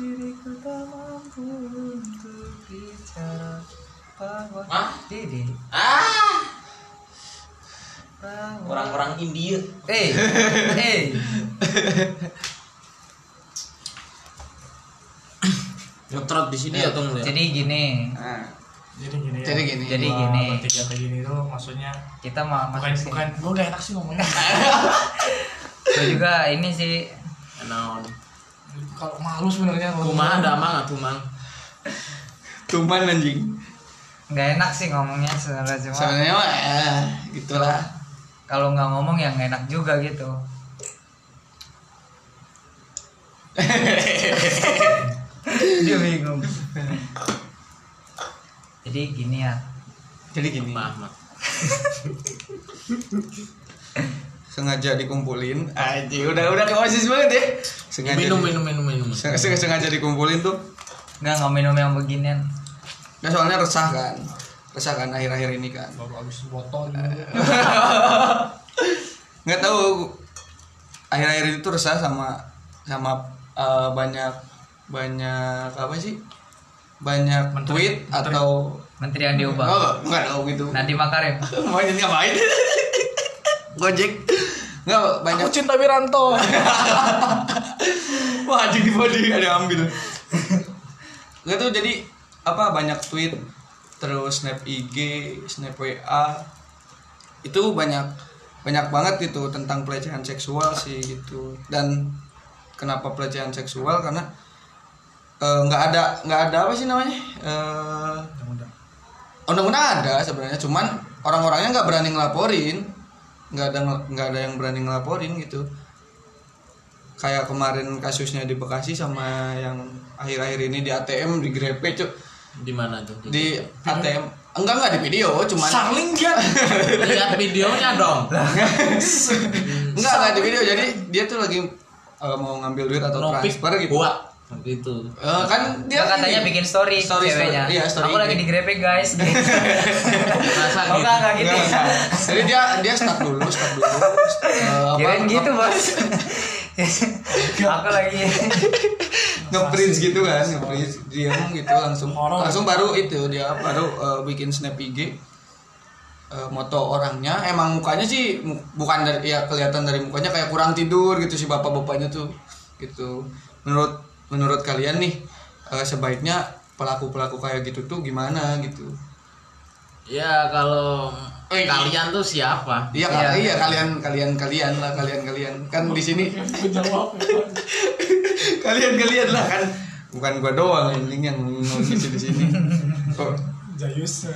diriku tak mampu untuk bicara. Bahwa Hah? Dede ah! Orang-orang India. Eh eh. Ngetrot di sini ya tuh ngeliat jadi gini. Nah, jadi gini ya. Jadi gini. Jadi gini. kayak gini tuh maksudnya kita mau bukan bukan gue gak enak sih ngomongnya. Gua juga ini sih kalau malu sebenarnya kumaha ada mang atuh mang tuman anjing. Nggak enak sih ngomongnya sebenarnya cuma sebenarnya mah eh, gitulah. Kalau nggak ngomong yang nggak enak juga gitu. Dia bingung. Jadi gini ya. Jadi gini. Maaf mak sengaja dikumpulin. Aja udah udah ke osis banget ya. Sengaja minum di- minum minum minum. Seng- seng- sengaja dikumpulin tuh. Nggak nggak minum yang beginian. Nah soalnya resah kan. Resah kan akhir-akhir ini kan. Baru habis botol gitu. nggak tahu. Akhir-akhir ini tuh resah sama sama eh, banyak banyak apa sih? Banyak Menteri- tweet menteri. atau menteri yang diubah. Oh, nggak tahu gitu. Nadiem Makarim. Mau jadi ngapain gojek. Nggak banyak. Aku cinta Wiranto. Wah anjing di body ada ambil nggak tuh jadi apa banyak tweet terus snap IG snap WA itu banyak banyak banget itu tentang pelecehan seksual sih gitu. Dan kenapa pelecehan seksual? Karena eh, nggak ada nggak ada apa sih namanya? Eh, undang-undang ada sebenarnya cuman orang-orangnya nggak berani ngelaporin nggak ada nggak ada yang berani ngelaporin gitu. Kayak kemarin kasusnya di Bekasi sama yang akhir-akhir ini di ATM di Grepe cuk. Di mana tuh? Di ATM enggak enggak di video cuman Sarling kan lihat videonya dong. Enggak enggak di video. Jadi dia tuh lagi eh, mau ngambil duit atau nopik transfer gitu. buat gitu Eh, kan dia dia katanya ini. bikin story, Story, ceweknya. Story. Iya, story. Aku lagi IG. di grepe guys. Masa oh gitu enggak enggak gitu. Enggak, enggak. jadi dia dia start dulu start dulu. Apa- kirain gitu bos aku lagi nge-print gitu kan nge-print diam gitu langsung Orang. langsung baru itu dia baru eh, bikin snap IG eh, moto orangnya emang mukanya sih bukan dari ya kelihatan dari mukanya kayak kurang tidur gitu si bapak-bapaknya tuh. Gitu. Menurut menurut kalian nih eh, sebaiknya pelaku-pelaku kayak gitu tuh gimana gitu? Ya kalau Eh, kalian tuh siapa? iya Iya. iya kalian kalian kalian lah kalian kalian. Kan di sini. Jawab kalian kalian lah kan. Bukan gua doang anjing yang ngomong di sini. Kok? Jayus.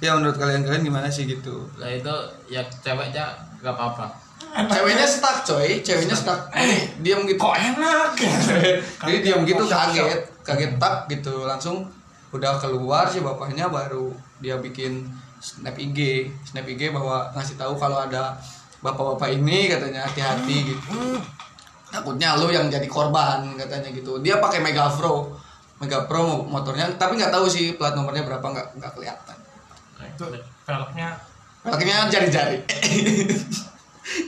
Ya menurut kalian kalian gimana sih gitu? Lah itu ya ceweknya nggak apa-apa ceweknya stuck coy. Ceweknya stuck. ini diam gitu. Kok enak? Jadi diam gitu kaget. Kaget tak gitu. Langsung udah keluar sih bapaknya baru dia bikin snap IG snap IG bahwa ngasih tahu kalau ada bapak-bapak ini katanya. Hati-hati gitu. Takutnya lu yang jadi korban katanya gitu. Dia pakai Mega Pro. Mega Pro motornya. Tapi nggak tahu sih plat nomornya berapa nggak nggak kelihatan. Itu velgnya pakainya jari-jari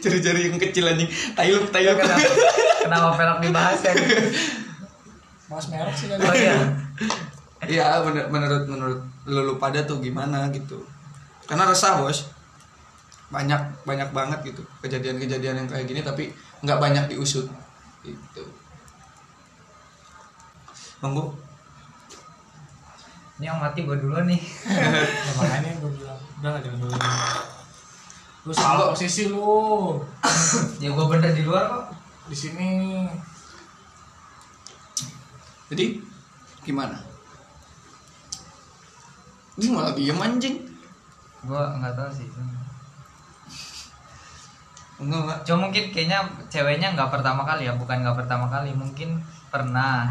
jari-jari yang kecil anjing. Tailuk tailuk. Kenapa? Kenapa velg dibahas ya? Mas merek sih kan oh iya. Iya, bener- menurut menurut lu pada tuh gimana gitu. Karena resah bos, banyak banyak banget gitu. Kejadian-kejadian yang kayak gini tapi nggak banyak diusut. Gitu. Monggo. ini yang mati gue dulu nih. Ya, makanya gue bilang? Udah lah jangan dulu lu salah posisi lu ya gue bener di luar kok. Di sini. Jadi gimana? Ini malah diem anjing. gue nggak tahu sih. Enggak enggak. cuma mungkin kayaknya ceweknya nggak pertama kali ya. Bukan nggak pertama kali mungkin pernah.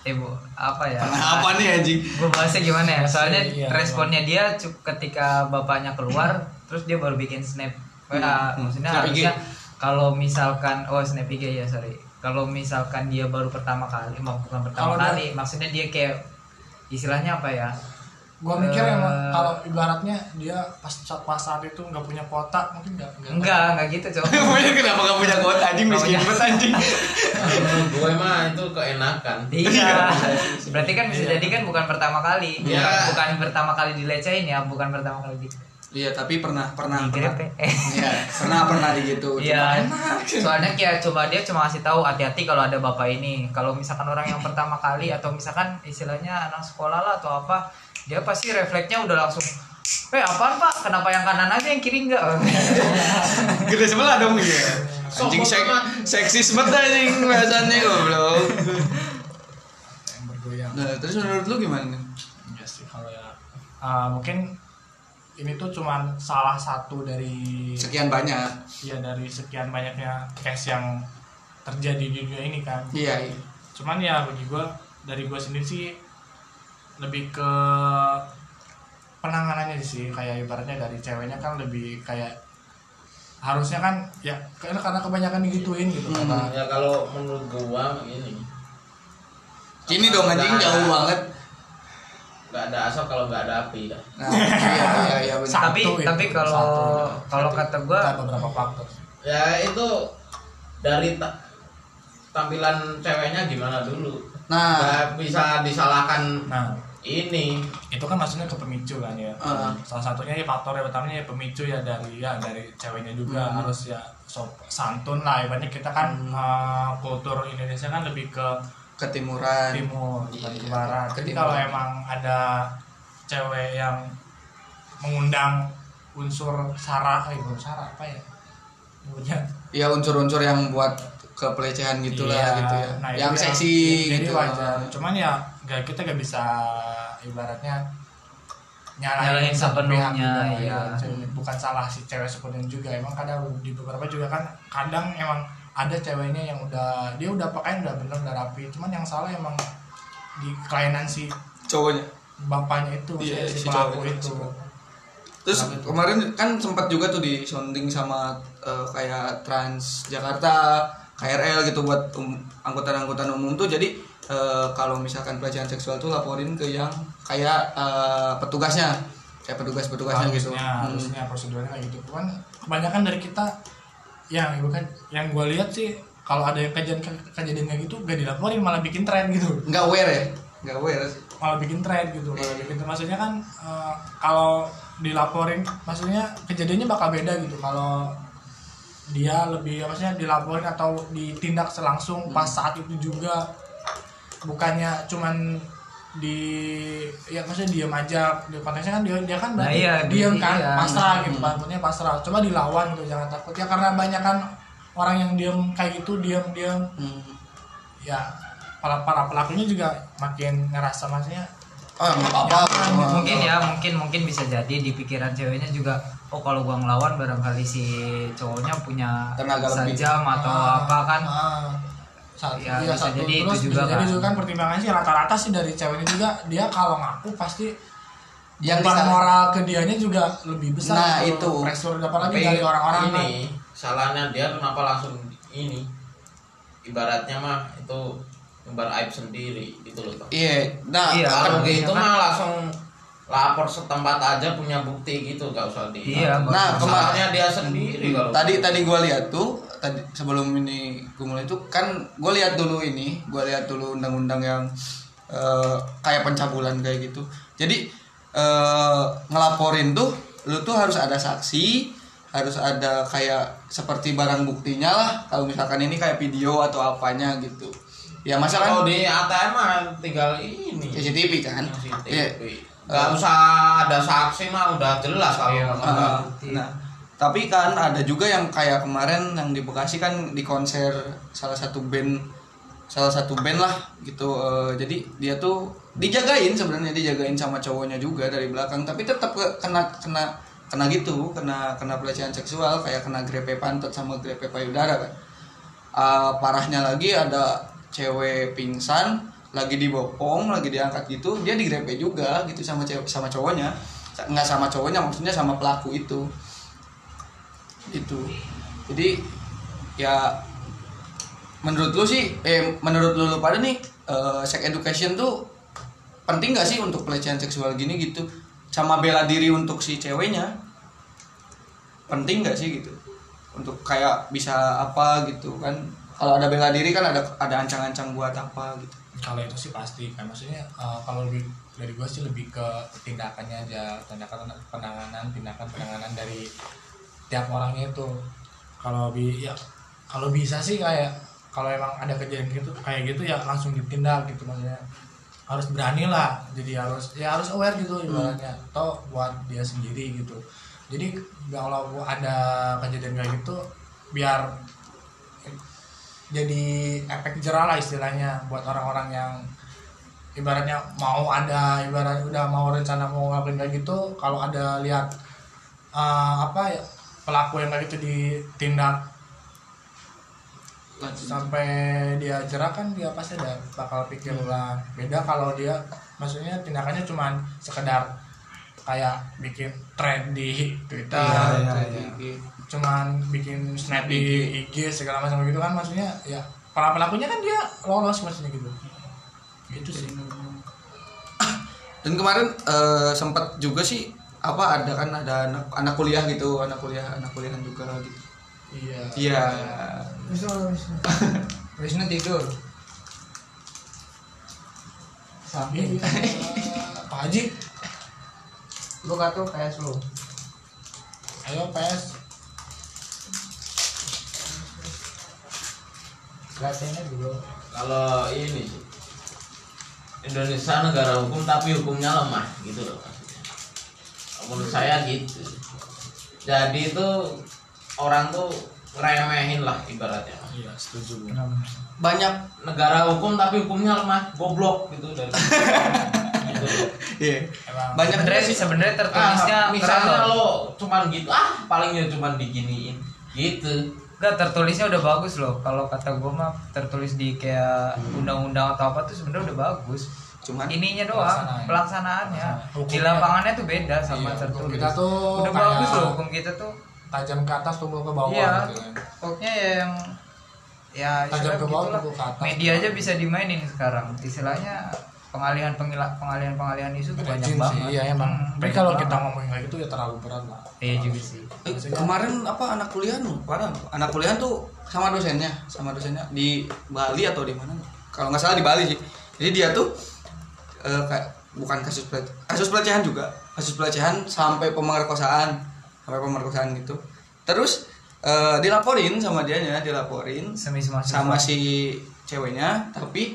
Eh bu apa ya? Pernah apa nih anjing? gue bahasnya gimana ya? Soalnya Iya, responnya dia ketika bapaknya keluar terus dia baru bikin snap WA Hmm, maksudnya snap harusnya kalau misalkan oh snap IG ya sorry kalau misalkan dia baru pertama kali mau bukan pertama dia- kali maksudnya dia kayak istilahnya apa ya gua mikir ya Eh. kalau ibaratnya dia pas saat pas saat itu nggak punya kotak mungkin nggak nggak enggak enggak gitu cowok Punya kenapa gak punya kuota anjing miskin banget anjing. gue mah itu keenakan Iya. Berarti kan bisa jadi kan bukan pertama kali. Iya. Bukan, bukan pertama kali dilecehin ya, bukan pertama kali di Iya, tapi pernah pernah pernah. digrepe. Iya, pernah pernah digitu. Iya. Soalnya kayak coba dia cuma kasih tahu hati-hati kalau ada bapak ini. Kalau misalkan orang yang pertama kali atau misalkan istilahnya anak sekolah lah atau apa, dia pasti refleksnya udah langsung Eh apaan pak? Kenapa yang kanan aja yang kiri enggak? Gede sebelah dong ya. Anjing sek seksis banget anjing bahasannya goblok. yang bergoyang Nah, terus menurut lu gimana ya sih kalau ya ah, mungkin ini tuh cuman salah satu dari Sekian banyak. ya dari sekian banyaknya case yang terjadi di dunia ini kan Iya, iya. cuman ya bagi gue dari gue sendiri sih lebih ke penanganannya sih kayak ibaratnya dari ceweknya kan lebih kayak harusnya kan ya karena karena kebanyakan digituin gitu Hmm. karena ya kalau menurut gua ini Gini dong anjing jauh banget. Nggak ada asap kalau nggak ada api. Dah Nah, iya iya iya benar. Satu tapi itu, tapi kalau satu. kalau kata gua ada beberapa faktor. Ya itu dari ta- tampilan ceweknya gimana dulu? Nah, nggak bisa disalahkan nah. ini. Itu kan maksudnya ke pemicu kan ya. Ah. salah satunya ya faktor yang utamanya ya pemicu ya dari ya dari ceweknya juga. Hmm. harus ya sop santun lah ibaratnya kita kan uh, kultur Indonesia kan lebih ke ketimuran. timur Iya, bukan iya, ke barat ke jadi timur. kalau emang ada cewek yang mengundang unsur sara eh bukan sara apa ya Nyebutnya Ya unsur-unsur yang buat kepelecehan gitulah Iya, gitu ya. nah, yang seksi jadi gitu. wajar cuman ya gak kita gak bisa ibaratnya nyalahin Nyalahin satu sepenuhnya, iya. ya. bukan salah si cewek sepenuhnya juga emang kadang di beberapa juga kan kadang emang ada ceweknya yang udah dia udah pakaian udah bener udah rapi. Cuman yang salah emang di kelainan si cowoknya. bapaknya itu Iya, si si pelaku cowok, itu. si Terus kemarin kan sempat juga tuh disonding sama eh, kayak Trans Jakarta, KRL gitu buat um- angkutan-angkutan umum tuh. Jadi eh, kalau misalkan pelecehan seksual tuh laporin ke yang kayak eh, petugasnya, kayak petugas-petugasnya gitu. harusnya Hmm. prosedurnya kayak gitu. Cuman kebanyakan dari kita yang bukan yang gue lihat sih kalau ada yang kejadian kejadian kayak gitu gak dilaporin malah bikin tren gitu Nggak aware ya? Nggak aware sih. malah bikin thread gitu malah bikin thread. maksudnya kan eh, kalau dilaporin maksudnya kejadiannya bakal beda gitu kalau dia lebih maksudnya dilaporin atau ditindak selangsung pas saat itu juga bukannya cuman di ya maksudnya diam aja di konteksnya kan dia dia kan Nah, berarti iya, diam iya. kan pasrah gitu Hmm. maksudnya pasrah coba dilawan gitu jangan takut ya karena banyak kan orang yang diam kayak gitu diam diam Hmm. ya para para pelakunya juga makin ngerasa maksudnya Oh, nggak apa-apa. Nyaman, mungkin ya mungkin mungkin bisa jadi di pikiran ceweknya juga oh kalau gua ngelawan barangkali si cowoknya punya Tenaga lebih. atau apa kan ah, satu, Ya, ya, bisa satu. jadi terus itu juga bisa jadi kan. juga kan pertimbangannya sih rata-rata sih dari cewek ini juga dia kalau ngaku pasti Yang beban bisa- moral ke dianya juga lebih besar Nah, gitu. itu. pressure apalagi Tapi dari orang-orang ini kan. salahnya dia kenapa langsung ini ibaratnya mah itu nyebar aib sendiri gitu loh. Iya, nah Iya, kan- kalau gitu kan- mah langsung lapor setempat aja punya bukti gitu gak usah di Iya, Nah, kema- salahnya dia sendiri kalau tadi tadi gue lihat tuh tadi sebelum ini gue mulai tuh kan gue lihat dulu ini gue lihat dulu undang-undang yang eh, kayak pencabulan kayak gitu jadi eh, ngelaporin tuh lu tuh harus ada saksi harus ada kayak seperti barang buktinya lah kalau misalkan ini kayak video atau apanya gitu ya masa kalau kan di ATM mah tinggal ini CCTV kan CCTV. Iya. Gak usah ada saksi mah udah jelas kalau Iya, memang Ah, bukti. nah, tapi kan ada juga yang kayak kemarin yang di Bekasi kan di konser salah satu band salah satu band lah gitu. eh, jadi dia tuh dijagain sebenarnya dijagain sama cowoknya juga dari belakang, tapi tetap ke- kena kena kena gitu, kena kena pelecehan seksual kayak kena grepe pantat sama grepe payudara kan. Eh, parahnya lagi ada cewek pingsan lagi dibopong lagi diangkat gitu dia digrepe juga gitu sama cewek sama cowoknya nggak sama cowoknya maksudnya sama pelaku itu gitu. Jadi ya menurut lu sih eh menurut lu, lu pada nih eh, sex education tuh penting gak sih untuk pelecehan seksual gini gitu? Sama bela diri untuk si ceweknya? Penting gak sih gitu? Untuk kayak bisa apa gitu kan? Kalau ada bela diri kan ada ada ancang-ancang buat apa gitu. Kalau itu sih pasti kan? Maksudnya eh, kalau lebih dari gue sih lebih ke tindakannya aja. Tindakan penanganan tindakan penanganan dari tiap orangnya itu. Kalau bi ya kalau bisa sih kayak kalau emang ada kejadian gitu kayak gitu ya langsung ditindak gitu maksudnya. Harus berani lah jadi harus ya harus aware gitu ibaratnya atau buat dia sendiri gitu. Jadi kalau ada kejadian kayak gitu biar jadi efek jerah lah istilahnya buat orang-orang yang ibaratnya mau ada ibarat udah mau rencana mau ngelakuin kayak gitu kalau ada lihat eh, apa ya pelaku yang kayak gitu ditindak. Sampai dia jerah kan dia pasti ada bakal pikir ulang. Beda kalau dia maksudnya tindakannya cuman sekedar kayak bikin thread di Twitter Iya, thread di IG, cuman bikin snap di IG segala macam gitu kan maksudnya ya para pelakunya kan dia lolos maksudnya gitu. Gitu sih. Dan kemarin eh, sempat juga sih apa ada kan ada anak anak kuliah gitu anak kuliah anak kuliahan juga gitu. Iya. Iya. Wisnu Wisnu. Wisnu tidur. Iya. Pak Haji? Lu kata PS lu? Ayo PS latihannya dulu. Kalau ini sih Indonesia negara hukum tapi hukumnya lemah gitu loh. Menurut saya gitu. Jadi itu orang tuh ngeremehin lah ibaratnya. Iya setuju banyak negara hukum tapi hukumnya lemah goblok gitu dari gitu. Iya. Emang banyak sebenarnya juga sih sebenarnya tertulisnya ah, misalnya lo cuman gitu ah palingnya cuman diginiin. Gitu. Enggak, tertulisnya udah bagus loh. Kalau kata gue mah tertulis di kayak undang-undang atau apa tuh sebenarnya udah bagus. Cuman Ininya doang, Pelaksanaan. pelaksanaannya. Pelaksanaan. Di lapangannya tuh beda sama Iya, hukum tertulis. kita tuh udah bagus loh hukum kita tuh. tajam ke atas tumbuh ke bawah Iya. gitu kan Pokoknya ya yang ya Tajam ke bawah, gitulah. tumbuh ke atas. Media aja bisa dimainin sekarang. Istilahnya pengalihan pengila- pengalihan pengalihan isu tuh banyak banget. sih, iya emang. Hmm, Tapi kalau kita ngomongin kayak gitu ya terlalu berat lah. Iya juga sih. Eh, kemarin apa anak kuliah tuh parah anak kuliah tuh sama dosennya sama dosennya di Bali atau di mana kalau nggak salah di Bali sih jadi dia tuh eh, kayak bukan kasus pelecehan kasus pelecehan juga kasus pelecehan sampai pemerkosaan sampai pemerkosaan gitu terus eh, dilaporin sama dianya dilaporin Semis mahasiswa. sama si ceweknya tapi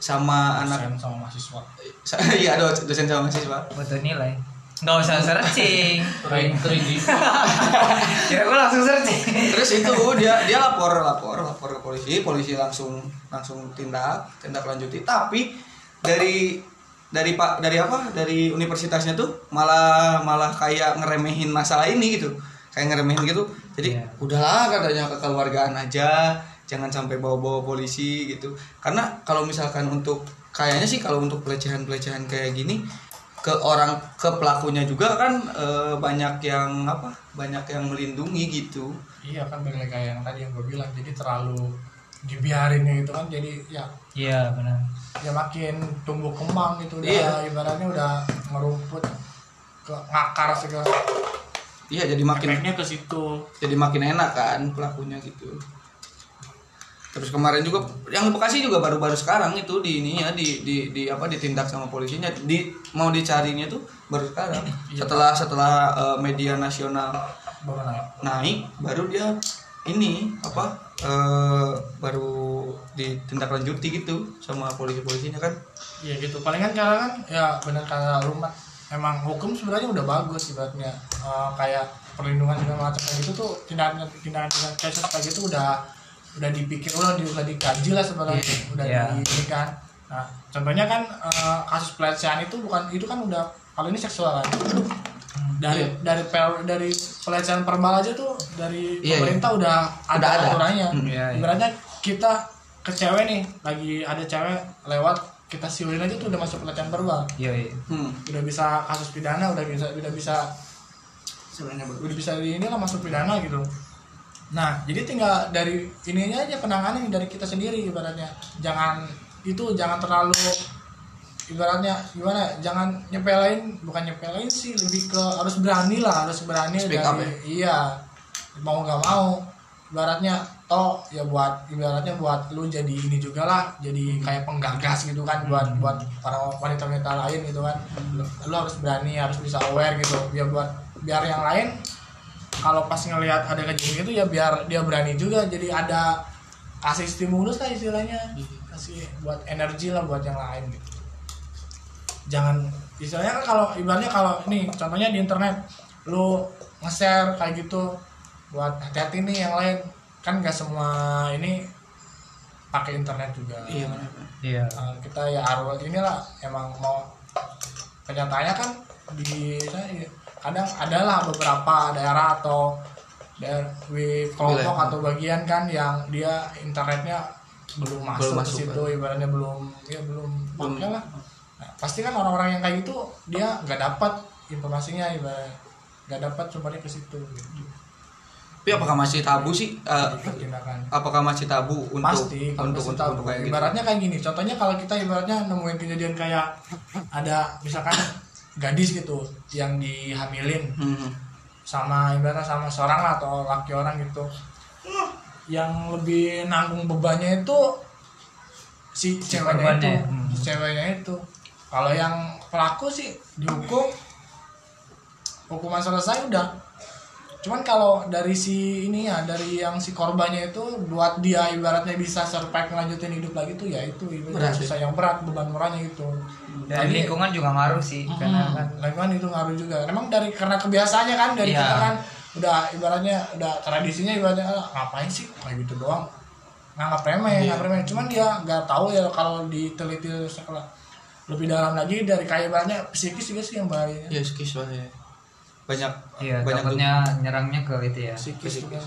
sama anak Dosen sama mahasiswa. iya ada dosen sama mahasiswa butuh nilai. Nggak usah searching. Three, three D. Kira gue langsung searching. terus itu dia dia lapor lapor lapor ke polisi polisi langsung langsung tindak tindak lanjuti tapi dari dari pak dari apa? Dari universitasnya tuh malah malah kayak ngeremehin masalah ini gitu. Kayak ngeremehin gitu. Jadi Iya. udahlah katanya kekeluargaan aja. Jangan sampai bawa-bawa polisi gitu. Karena kalau misalkan untuk kayaknya sih kalau untuk pelecehan-pelecehan kayak gini ke orang ke pelakunya juga kan eh, banyak yang apa? Banyak yang melindungi gitu. Iya kan balik kayak yang tadi yang gue bilang. Jadi terlalu dibiarin gitu kan jadi ya Iya benar. ya makin tumbuh kembang gitu. Udah Iya. ibaratnya udah merumput ke ngakar segala iya jadi makin efeknya ke situ. jadi makin enak kan pelakunya gitu. Terus kemarin juga yang di Bekasi juga baru-baru sekarang itu di ini ya di, di di apa ditindak sama polisinya. Di mau dicarinya tuh baru sekarang. Setelah setelah eh, media nasional baru naik. naik baru dia ini apa eh, baru ditindaklanjuti gitu sama polisi-polisinya kan Iya gitu. Palingan karena kan ya benar kata rumah emang hukum sebenarnya udah bagus ibaratnya Eh, kayak perlindungan segala macam kayak gitu tuh tindakan tindakan tindakan kasus kayak gitu udah udah dipikir ulang udah dikaji lah sebenarnya Iya. udah Iya. di kan. Nah contohnya kan eh, kasus pelecehan itu bukan itu kan udah kalau ini seksual kan. Dari dari pel- dari pelecehan verbal aja tuh dari Iya, pemerintah udah ada, Udah ada. aturannya. Hmm. Iya, iya. Ibaratnya kita ke cewek nih lagi ada cewek lewat kita siulin aja tuh udah masuk pelecehan verbal Iya iya. hmm. udah bisa kasus pidana udah bisa udah bisa sebenarnya udah bisa di ini lah masuk pidana gitu nah jadi tinggal dari ininya aja penanganan dari kita sendiri ibaratnya jangan itu jangan terlalu ibaratnya gimana jangan nyepelain bukan nyepelain sih lebih ke harus berani lah harus berani Speak dari up ya? iya mau nggak mau. Ibaratnya toh ya buat ibaratnya buat lu jadi ini juga lah jadi kayak penggagas gitu kan buat buat para wanita-wanita lain gitu kan. Lu, lu harus berani harus bisa aware gitu. Biar buat biar yang lain kalau pas ngelihat ada kejadian gitu ya biar dia berani juga. Jadi ada kasih stimulus lah istilahnya. Kasih buat energi lah buat yang lain gitu jangan istilahnya kan kalau ibaratnya kalau ini contohnya di internet lu nge-share kayak gitu buat hati-hati nih yang lain. Kan gak semua ini pakai internet juga. Iya benar iya. Uh, kita ya harus inilah emang mau kenyataannya kan di kadang adalah beberapa daerah atau daerah kelompok atau bagian kan yang dia internetnya belum masuk, Belum ke masuk, situ ibaratnya belum ya belum pakai lah Nah, pasti kan orang-orang yang kayak gitu dia nggak dapat informasinya ibarat nggak dapat sumbernya ke situ gitu. tapi apakah masih tabu sih tindakan apakah masih tabu untuk pasti untuk untuk, tahu. untuk kayak gitu ibaratnya kayak gini contohnya kalau kita ibaratnya nemuin kejadian kayak ada misalkan gadis gitu yang dihamilin Hmm. sama ibaratnya sama seorang lah atau laki orang gitu yang lebih nanggung bebannya itu si ceweknya itu. Hmm. ceweknya itu kalau yang pelaku sih dihukum. Hukuman selesai udah. Cuman kalau dari si ini ya dari yang si korbannya itu buat dia ibaratnya bisa survive ngelanjutin hidup lagi tuh ya itu ibaratnya Berat, susah yang berat beban moralnya itu dari Tapi- lingkungan juga ngaruh sih karena kan lingkungan itu ngaruh juga. Emang dari karena kebiasaannya kan dari Iya. kita kan udah ibaratnya udah tradisinya ibaratnya "Ah, ngapain sih? Kayak gitu doang. Nganggap remeh nganggap remeh. Cuman dia nggak tahu ya kalau diteliti sekolah lebih dalam lagi dari kayak ibaratnya psikis juga sih yang bahaya. Ya skis lah ya banyak iya banyak takutnya nyerangnya ke itu ya. Psikis juga.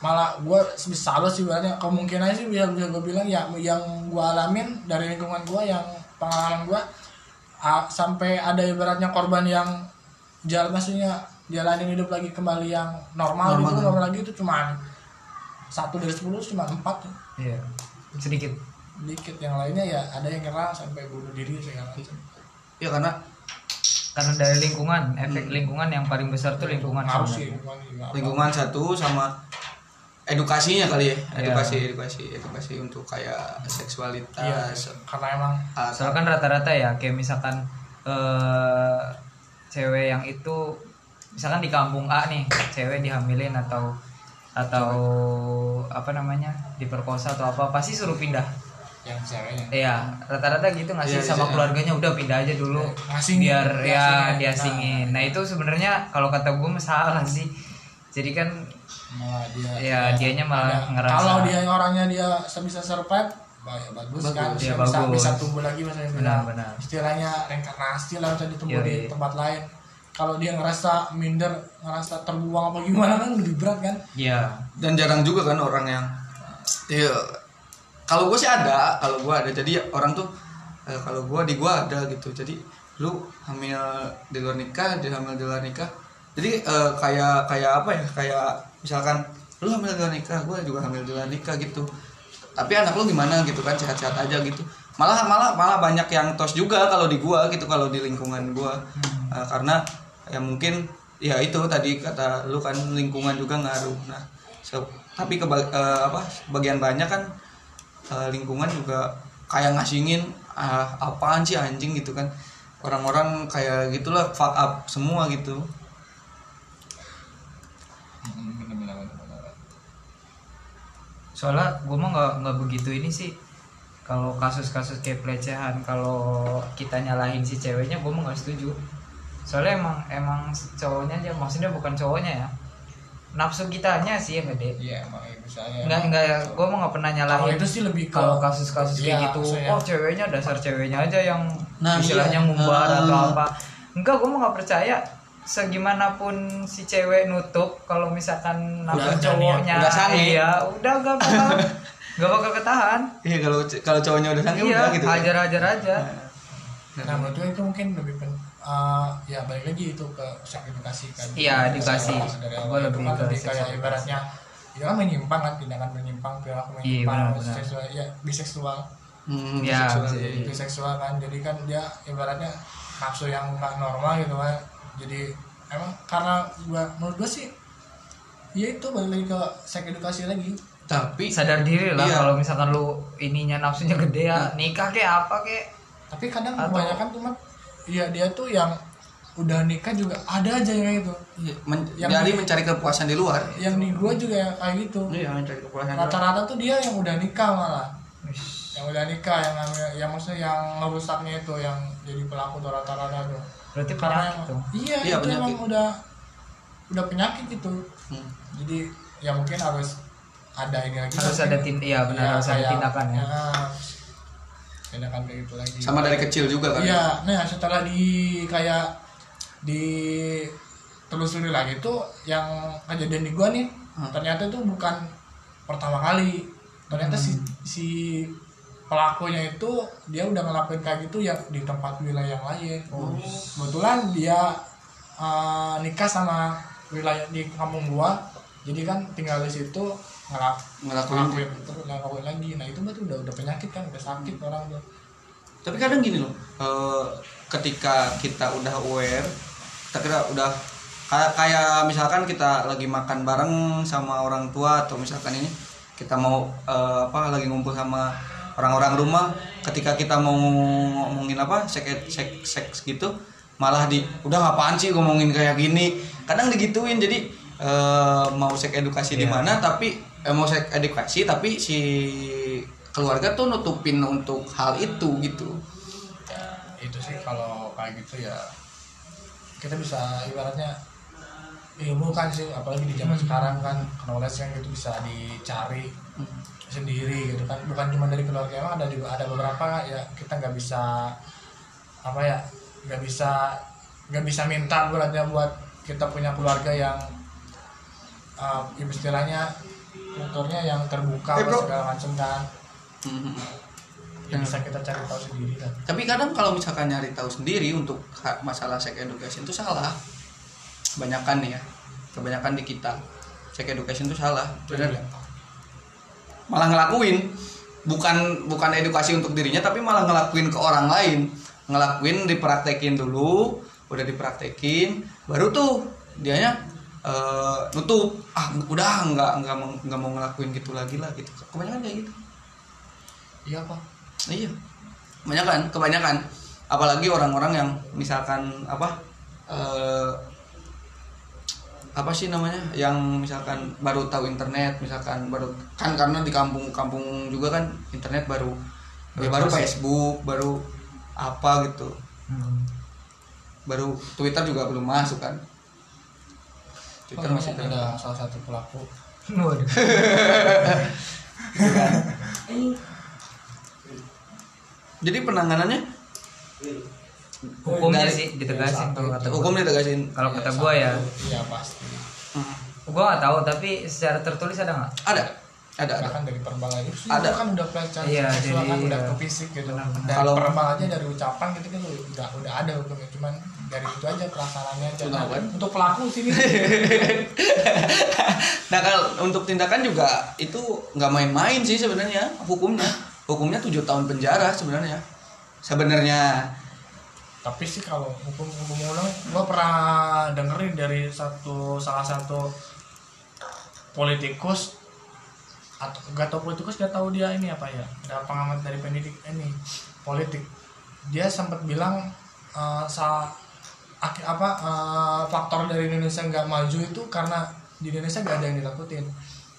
Malah gue salut sih ibaratnya kemungkinan sih bisa bisa gue bilang ya yang gue alamin dari lingkungan gue yang pengalaman gue sampai ada ibaratnya korban yang jalan maksudnya jalanin hidup lagi kembali yang normal, Normal, gitu ya. normal lagi itu cuma satu dari sepuluh cuma empat. Iya sedikit dikit yang lainnya ya ada yang nyerang sampai bunuh diri segala macam. Ya karena karena dari lingkungan efek lingkungan yang paling besar tuh lingkungan harus sih lingkungan lingkungan satu sama edukasinya kali ya Iya. edukasi edukasi edukasi untuk kayak seksualitas. Karena emang ah, soalnya kan rata-rata ya kayak misalkan eh cewek yang itu misalkan di kampung A nih cewek dihamilin atau atau apa namanya diperkosa atau apa pasti suruh pindah yang ceweknya Iya, rata-rata gitu ngasih Iya, sama iya. keluarganya udah pindah aja dulu Ngasingin, biar ya diasingin. diasingin. Nah, itu sebenarnya kalau kata gue salah sih. Jadi kan malah dia ya dianya malah ada- ngerasa kalau dia orangnya dia bisa survive bah, ya bagus, Bagus, kan ya bisa, bagus. bisa tumbuh lagi misalnya Benar, benar. istilahnya reinkarnasi lah bisa ditumbuh Yoi. di tempat lain kalau dia ngerasa minder ngerasa terbuang apa gimana kan lebih berat kan ya dan jarang juga kan orang yang ya kalau gue sih ada kalau gue ada. Jadi orang tuh eh, kalau gue di gue ada gitu. Jadi lu hamil di luar nikah dia hamil di luar nikah. Jadi eh, kayak kayak apa ya? Kayak misalkan lu hamil di luar nikah gue juga hamil di luar nikah gitu. Tapi anak lu gimana gitu kan? Sehat-sehat aja gitu. Malah malah malah banyak yang tos juga kalau di gua gitu kalau di lingkungan gua. Eh, karena ya mungkin ya itu tadi kata lu kan lingkungan juga ngaruh. Nah so- tapi ke apa bagian banyak kan eh, lingkungan juga kayak ngasingin ah, apaan sih anjing? gitu kan. Orang-orang kayak gitulah fuck up semua gitu. Soalnya gue mah nggak nggak begitu ini sih. Kalau kasus-kasus kayak pelecehan kalau kita nyalahin si ceweknya gue mah nggak setuju. Soalnya emang emang cowoknya aja maksudnya bukan cowoknya ya nafsu kitanya sih yang gede iya emang ya, misalnya nggak nggak gue mah nggak pernah kalau nyalahin itu sih lebih ke kalau kasus-kasus Iya, kayak gitu maksudnya. oh ceweknya dasar ceweknya aja yang Nah, istilahnya iya. ngumbar Ah. atau apa enggak gue mah nggak percaya segimanapun si cewek nutup kalau misalkan nafsu cowoknya udah sange. iya udah gak bakal gak bakal ketahan iya kalau kalau cowoknya udah sange iya udah gitu kan. hajar hajar aja nah menurut gue itu mungkin lebih pen, eh, ya balik lagi itu ke seks edukasi kan Iya, edukasi. dari awal lebih kan ke lebih kayak ibaratnya itu kan menyimpang kan tindakan menyimpang perilaku Iya, menyimpang benar-benar. seksual ya biseksual Hmm, Ya, seksual, bisa iya, jadi. iya. biseksual kan jadi kan dia ibaratnya nafsu yang nggak normal gitu kan jadi emang karena gua menurut gua sih ya itu balik lagi ke seks edukasi lagi tapi sadar diri lah Iya. kalau misalkan lu ininya nafsunya gede ya nikah kayak apa kayak tapi kadang Atau- kebanyakan tuh Mat, iya dia tuh yang udah nikah juga ada aja yang gitu. Iya, men- Yang- jadi mencari kepuasan di luar. Yang di gua juga yang kayak gitu. Iya mencari kepuasan di luar. rata-rata tuh dia yang udah nikah malah. Yang udah nikah yang yang maksudnya yang ngerusaknya itu yang jadi pelaku tuh rata-rata tuh. Berarti karena emang- tuh iya, Iya, itu penyakit. emang udah udah penyakit gitu Hmm. jadi ya mungkin harus ada ini lagi harus mungkin. ada tin iya benar harus ada tindakan ya kayak gitu lagi. Sama dari kecil juga kan iya nah setelah di kayak di telusuri lagi tuh yang kejadian di gua nih Hmm. ternyata itu bukan pertama kali. Ternyata si si pelakunya itu dia udah ngelakuin kayak gitu ya di tempat wilayah yang lain. Kebetulan dia uh, nikah sama wilayah di kampung gua. Jadi kan tinggal di situ ngelak ngelakuin terus ngelakuin lagi. Nah itu berarti udah udah penyakit kan udah sakit orang tuh. Tapi kadang gini loh eh, ketika kita udah aware kita kira udah kayak kayak misalkan kita lagi makan bareng sama orang tua atau misalkan ini kita mau eh, apa lagi ngumpul sama orang-orang rumah ketika kita mau ngomongin apa seks seks seks gitu malah di udah apaan sih ngomongin kayak gini? Kadang digituin jadi eh, mau seks edukasi di Iya. mana tapi mau seks edukasi tapi si keluarga tuh nutupin untuk hal itu gitu. Ya itu sih kalau kayak gitu ya kita bisa ibaratnya ilmu kan sih apalagi di zaman sekarang kan knowledge yang itu bisa dicari sendiri gitu kan. Bukan cuma dari keluarga emang ada juga ada beberapa ya kita nggak bisa apa ya nggak bisa nggak bisa minta beratnya buat kita punya keluarga yang uh, istilahnya motornya yang terbuka Eh, segala macam kan Mhm. ya bisa kita cari tahu sendiri kan Tapi kadang kalau misalkan nyari tahu sendiri untuk masalah sex education itu salah. Kebanyakan nih ya. Kebanyakan di kita. Sex education itu salah. Benar nggak? Malah ngelakuin bukan bukan edukasi untuk dirinya tapi malah ngelakuin ke orang lain. Ngelakuin dipraktekin dulu, udah dipraktekin, baru tuh dianya eh, nutup. Ah, udah nggak nggak mau nggak mau ngelakuin gitu lagi lah gitu. Kebanyakan kayak gitu. iya pak Iya. Kebanyakan, kebanyakan. Apalagi orang-orang yang misalkan apa? eh apa sih namanya? Yang misalkan baru tahu internet, misalkan baru kan karena di kampung-kampung juga kan internet baru ya baru Facebook, baru apa gitu. Hmm. Baru Twitter juga belum masuk kan. Twitter Oh, masih ada salah satu pelaku Waduh. Jadi penanganannya hukumnya Dari- sih ditegasin kalau kata gua. hukum ditegasin. kalau kata gua ya iya pasti Hmm. gua nggak tahu tapi secara tertulis ada nggak Ada. Ada, ada. bahkan dari aja itu Ada. kan udah pelecehan Iya, seksual kan jadi, udah iya. ke fisik gitu Benar-benar. dari Kalau- verbal aja dari ucapan gitu kan udah udah ada hukumnya cuman dari itu aja pelaksanaannya aja Nah, kan? untuk pelaku sini Nah kalau untuk tindakan juga itu nggak main-main sih sebenarnya hukumnya. Hukumnya tujuh tahun penjara sebenarnya. Sebenarnya tapi sih kalau hukum hukum undang gua pernah dengerin dari satu salah satu politikus atau gak tau politikus gak tahu dia ini apa ya ada pengamat dari pendidik ini politik dia sempat bilang eh, sa aki- apa eh, faktor dari Indonesia nggak maju itu karena di Indonesia gak ada yang ditakutin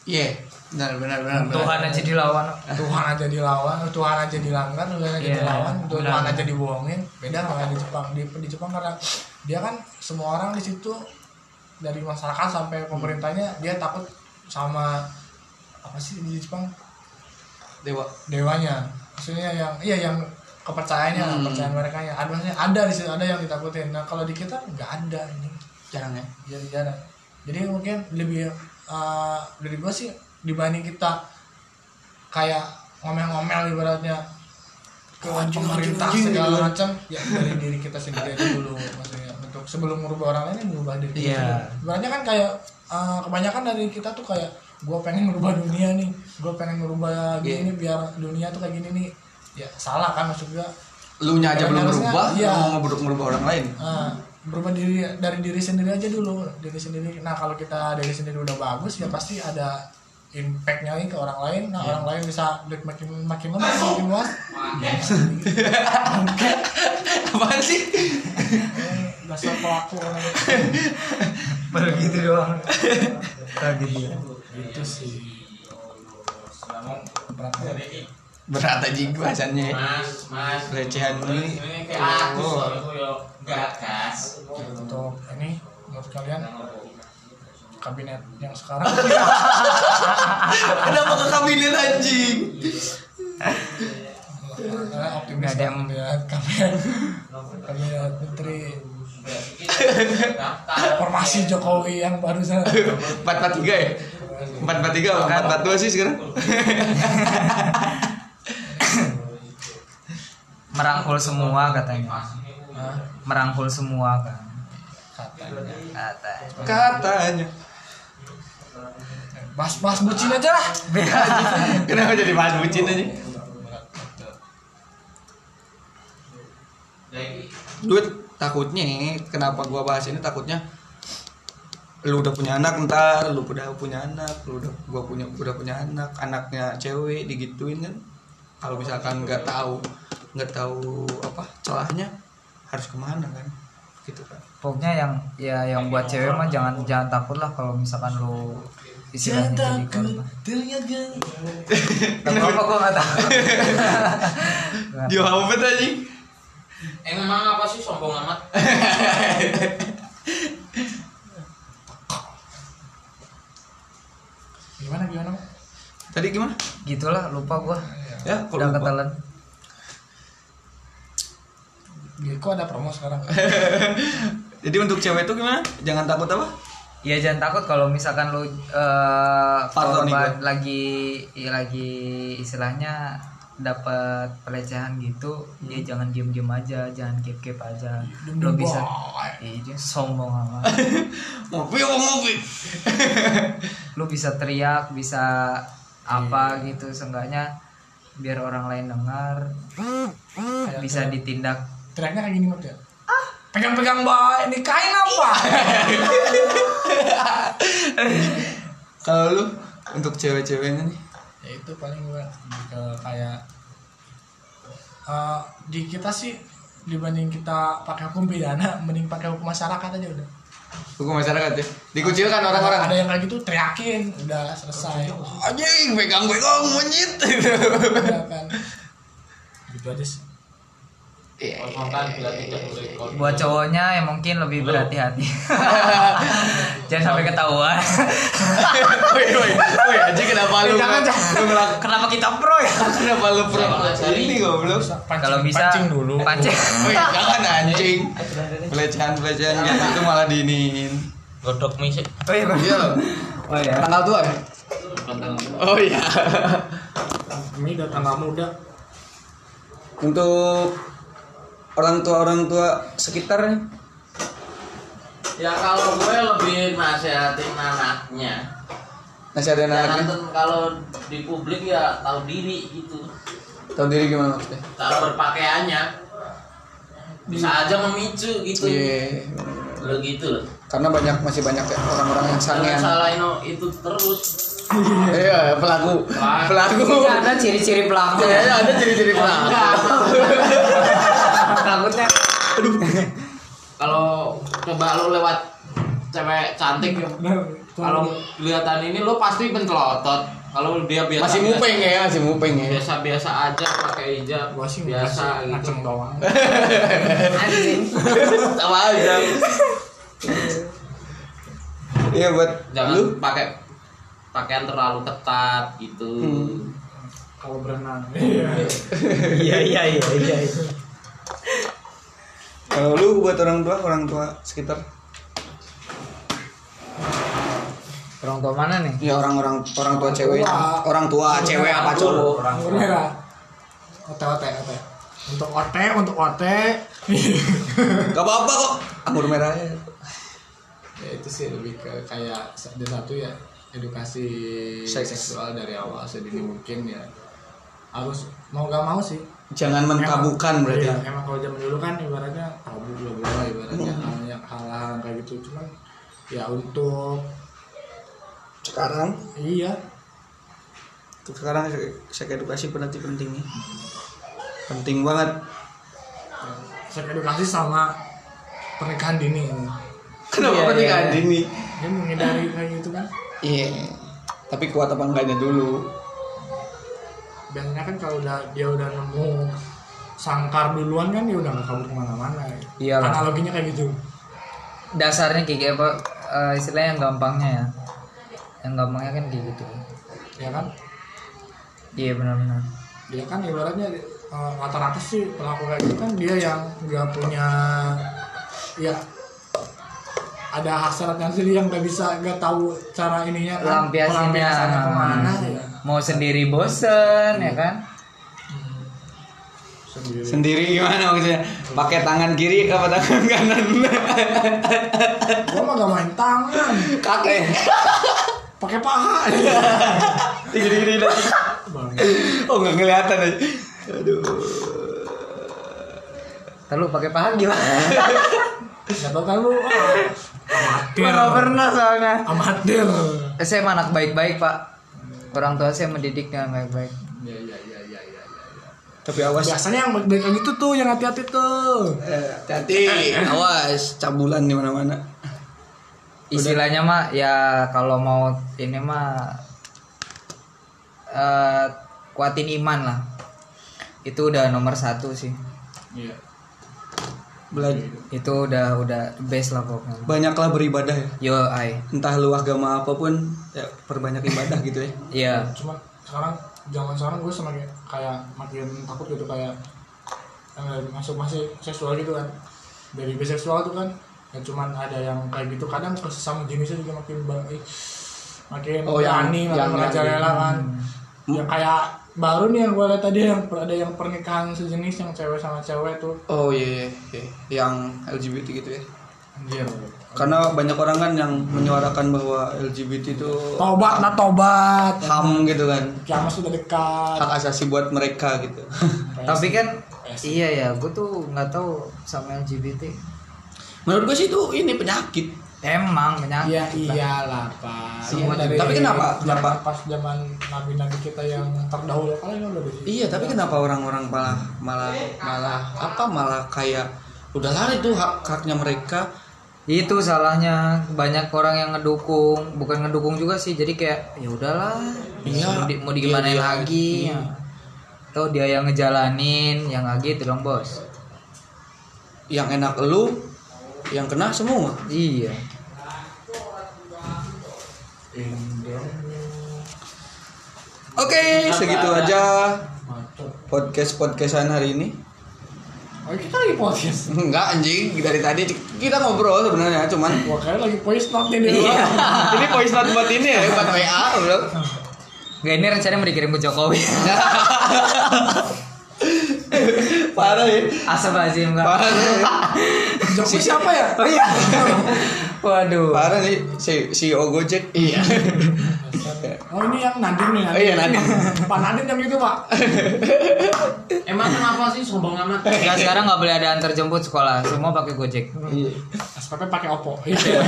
iya benar benar benar. benar. Tuhan aja dilawan Tuhan aja dilawan Tuhan aja dilanggar Tuhan aja Iya, dilawan Tuhan benar. aja dibohongin beda sama di Jepang di, di Jepang karena dia kan semua orang di situ dari masyarakat sampai pemerintahnya dia takut sama apa sih di Jepang Dewa. dewanya maksudnya yang iya yang kepercayaannya Hmm. kepercayaan mereka ya ada ada di situ ada yang ditakutin nah kalau di kita nggak ada ini Jarang ya. jadi jarang jadi mungkin lebih eh, dari gue sih dibanding kita kayak ngomel-ngomel ibaratnya ke Anjing, pemerintah anjing, segala gitu. macam ya dari diri kita sendiri aja dulu maksudnya untuk sebelum merubah orang lain merubah diri kita Iya. sendiri. ibaratnya kan kayak eh, kebanyakan dari kita tuh kayak gue pengen merubah dunia nih gue pengen merubah Iya. gini biar dunia tuh kayak gini nih ya salah kan maksud gue Lu nya aja belum berubah, iya. lu mau merubah, merubah orang lain. Nah, berubah diri dari diri sendiri aja dulu diri sendiri. Nah kalau kita dari sendiri udah bagus ya pasti ada impactnya lagi ke orang lain. Nah orang lain bisa lihat makin makin luas makin luas. Apaan sih? Dasar pelaku orang baru gitu doang. Gitu ya. itu sih berat berat aja bahasannya Mas, mas. Pelecehan ini. Ini. kayak aku Oh. aku yo gagas. untuk ini menurut kalian? Kabinet yang sekarang? Kenapa ke kabinet anjing? Optimis ada yang- melihat kabinet. Kabinet menteri Daftar. formasi Jokowi yang barusan. Empat empat tiga ya? Empat empat tiga empat empat dua sih sekarang merangkul semua katanya. Hah? merangkul semua kan? Katanya. Kata katanya bahas-bahas bucin aja lah. Kenapa jadi bahas bucin aja? Duit takutnya kenapa gua bahas ini takutnya lu udah punya anak ntar lu udah punya anak lu udah gua punya udah punya anak anaknya cewek digituin kan kalau misalkan nggak tahu nggak tahu apa celahnya harus ke mana kan? Gitu kan. Pokoknya yang ya yang buat cewek mah jangan jangan takut lah kalau misalkan lu istilahnya jadi korban terlihat kan Gak apa gue gak tahu dia apa tadi Emang apa sih? Sombong amat? gimana gimana tadi gimana? Gitulah lupa gue ya kalau udah ketelan Giko ada promo sekarang? Jadi untuk cewek itu gimana? Jangan takut apa? Ya jangan takut kalau misalkan lu eh, nih korban lagi ya, lagi istilahnya dapat pelecehan gitu ya jangan diem diem aja jangan keep keep aja. Lu Diem-diem bisa dia sombong amat ngopi apa ngopi? Lu bisa teriak bisa apa gitu seenggaknya biar orang lain dengar. Bisa ditindak. Teriaknya kayak gini Mak, ya? Pegang-pegang baik nikahin apa? Kalau lu untuk cewek-ceweknya nih? Ya itu paling gue ke kayak eh, di kita sih dibanding kita pakai hukum pidana mending pakai hukum masyarakat aja udah hukum masyarakat ya. Dikucilkan orang-orang. Ada yang kayak gitu teriakin. Udah selesai. Anjing pegang-pegang monyet. Udah kan. Gitu aja sih Bila tidak boleh kau. buat cowoknya yang mungkin lebih berhati-hati. Jangan sampai ketahuan. Woi woi woi anjing kenapa lu Jangan, kenapa kita pro ya? Kenapa lu pro? Ini goblok. Kalau bisa pancing dulu. pancing. Woi jangan anjing. Pelecehan pelecehan gitu itu malah diinin. Godok mie sih. oh iya iya loh. Oh iya. Tanggal tua ya? oh iya. Ini udah tanggal muda. Untuk orang tua orang tua sekitar nih Ya kalau gue lebih nasehatin anaknya. nasihatin Jangan anaknya tuh kalau di publik ya tahu diri gitu. tahu diri gimana maksudnya Tahu berpakaiannya. Bisa aja memicu gitu. iya Lo gitu loh. karena banyak masih banyak ya orang-orang yang Jangan sangean salahin itu terus. iya pelaku pelaku ada ciri-ciri pelaku kayaknya ada ciri-ciri pelaku takutnya Kalau coba lo lewat cewek cantik kalau kelihatan ini lo pasti pencelotot. Kalau dia biasa masih mupeng ya masih mupeng ya. biasa-biasa aja pakai hijab gua sih biasa gitu. ngaceng doang. Sama aja. Iya buat jangan lu? pakai pakaian terlalu ketat gitu. Hmm. kalau berenang. Iya iya iya iya kalau lu buat orang tua orang tua sekitar? Orang tua mana nih? Ya orang-orang orang tua cewek. Tua. orang tua cewek apa cowok? Anggur merah ote ote ote. Untuk ote untuk ote. Gak apa-apa kok. Anggur merahnya ya itu sih lebih ke kayak ada satu ya. Edukasi Seks. seksual dari awal sedini mungkin ya. Harus mau gak mau sih jangan mentabukan berarti Iya, emang kalau zaman dulu kan ibaratnya tabu bla bla ibaratnya hal yang hal-hal kayak gitu cuman ya untuk sekarang iya Untuk sekarang seks edukasi berarti penting nih. Penting banget. seks edukasi sama pernikahan dini ini Kenapa Iya, pernikahan iya. dini? dia menghindari kayak gitu kan Iya. Tapi kuat apa enggaknya dulu. Biasanya kan kalau udah dia udah nemu sangkar duluan kan dia udah nggak kabur ke mana-mana. Iyalah. analoginya kayak gitu. Dasarnya kayak apa eh, istilahnya yang gampangnya ya. Yang gampangnya kan kayak gitu. Ya kan? Iya benar-benar. Dia kan ibaratnya eh, rata-rata sih pelaku kayak gitu kan dia yang nggak punya ya ada hasratnya sendiri yang nggak bisa nggak tahu cara ininya kan pelampiasannya ke mana ya mau sendiri bosen ya kan sendiri Sendiri gimana maksudnya? Pakai tangan kiri apa tangan kanan? gua mah gak main tangan Kakek. pakai paha Gini-gini lagi. Bang. Oh nggak kelihatan aja. Aduh. Lalu pakai paha gimana? nggak tahu kan lu ah, amatir Nggak pernah soalnya. amatir Saya emang anak baik-baik pak. Orang tua saya mendidiknya baik-baik. Tapi awas. biasanya yang baik kayak gitu tuh yang hati-hati tuh Eh, Hati-hati. Awas cabulan di mana-mana. Istilahnya mah ya kalau mau ini mah eh kuatin iman lah. Itu udah nomor satu sih. iya Belajar. Itu udah udah best lah pokoknya. Banyaklah beribadah ya. Yo ai. Entah lu agama apa pun, ya perbanyak ibadah gitu ya. Iya. cuma sekarang zaman sekarang gue semakin kayak makin takut gitu kayak eh, masuk masih seksual gitu kan dari biseksual tuh kan ya cuman ada yang kayak gitu kadang ke sesama jenisnya juga makin baik makin Oh, yang- berani makin yang- merajalela kan yang kayak baru nih yang gue lihat tadi yang ada yang pernikahan sejenis yang cewek sama cewek tuh Oh iya, iya, iya. yang LGBT gitu ya. anjir Karena banyak orang kan yang menyuarakan bahwa LGBT itu tobat nah tobat ham gitu kan. kiamat sudah dekat Hak asasi buat mereka gitu. Tapi kan iya ya, gue tuh nggak tahu sama LGBT. Menurut gue sih itu ini penyakit. Emang penyakit. Iya iyalah pak. Semua Iya, juga. Tapi kenapa? Kenapa? pas zaman nabi-nabi kita yang terdahulu kali udah di situ. Iya, tapi kenapa orang-orang malah malah malah apa malah kayak udah lari tuh hak haknya mereka. Itu salahnya banyak orang yang ngedukung, bukan ngedukung juga sih. Jadi kayak ya udahlah. Iya. Mau, di, mau Iya, digimanain iya. lagi. Iya. Atau dia yang ngejalanin, yang nggak gitu dong bos. Yang enak lu, yang kena semua. Iya. Oke, segitu aja podcast podcastan hari ini. Oh kita lagi podcast. Enggak anjing, dari tadi kita ngobrol sebenarnya, cuman Wah kayak lagi voice note nih di Iya. ini voice note buat ini ya, buat WA, bro. Gak ini rencananya mau dikirim ke Jokowi. Parah ya. Asal lazim enggak. Parah nih. Jokowi siapa ya? Oh iya. Waduh. Parah nih si CEO Gojek. Iya. Oh ini yang Nadim nih. Oh iya, Nadim. Pak Nadim yang gitu pak. Emang kenapa sih sombong amat? Ya sekarang nggak boleh ada antar jemput sekolah, semua pakai Gojek. Iya. SPP pakai Oppo. Iya.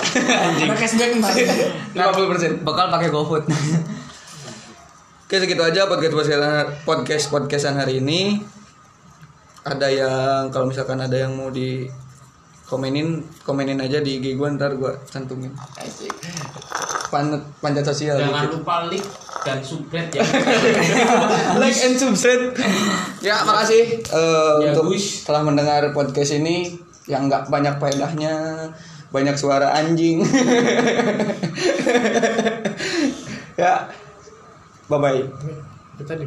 Ada cashback ntar. 50%. Bekal pakai GoFood. Oke, segitu aja podcast podcastan podcast podcastan hari ini. Ada yang kalau misalkan ada yang mau di komenin komenin aja di IG gua ntar gua cantumin. Panjat panjat sosial Jangan dikit. lupa like dan subscribe ya. like and subscribe. ya, makasih eh, Ya, untuk Gus. telah mendengar podcast ini yang nggak banyak faedahnya, banyak suara anjing. ya. Bye bye. Kita di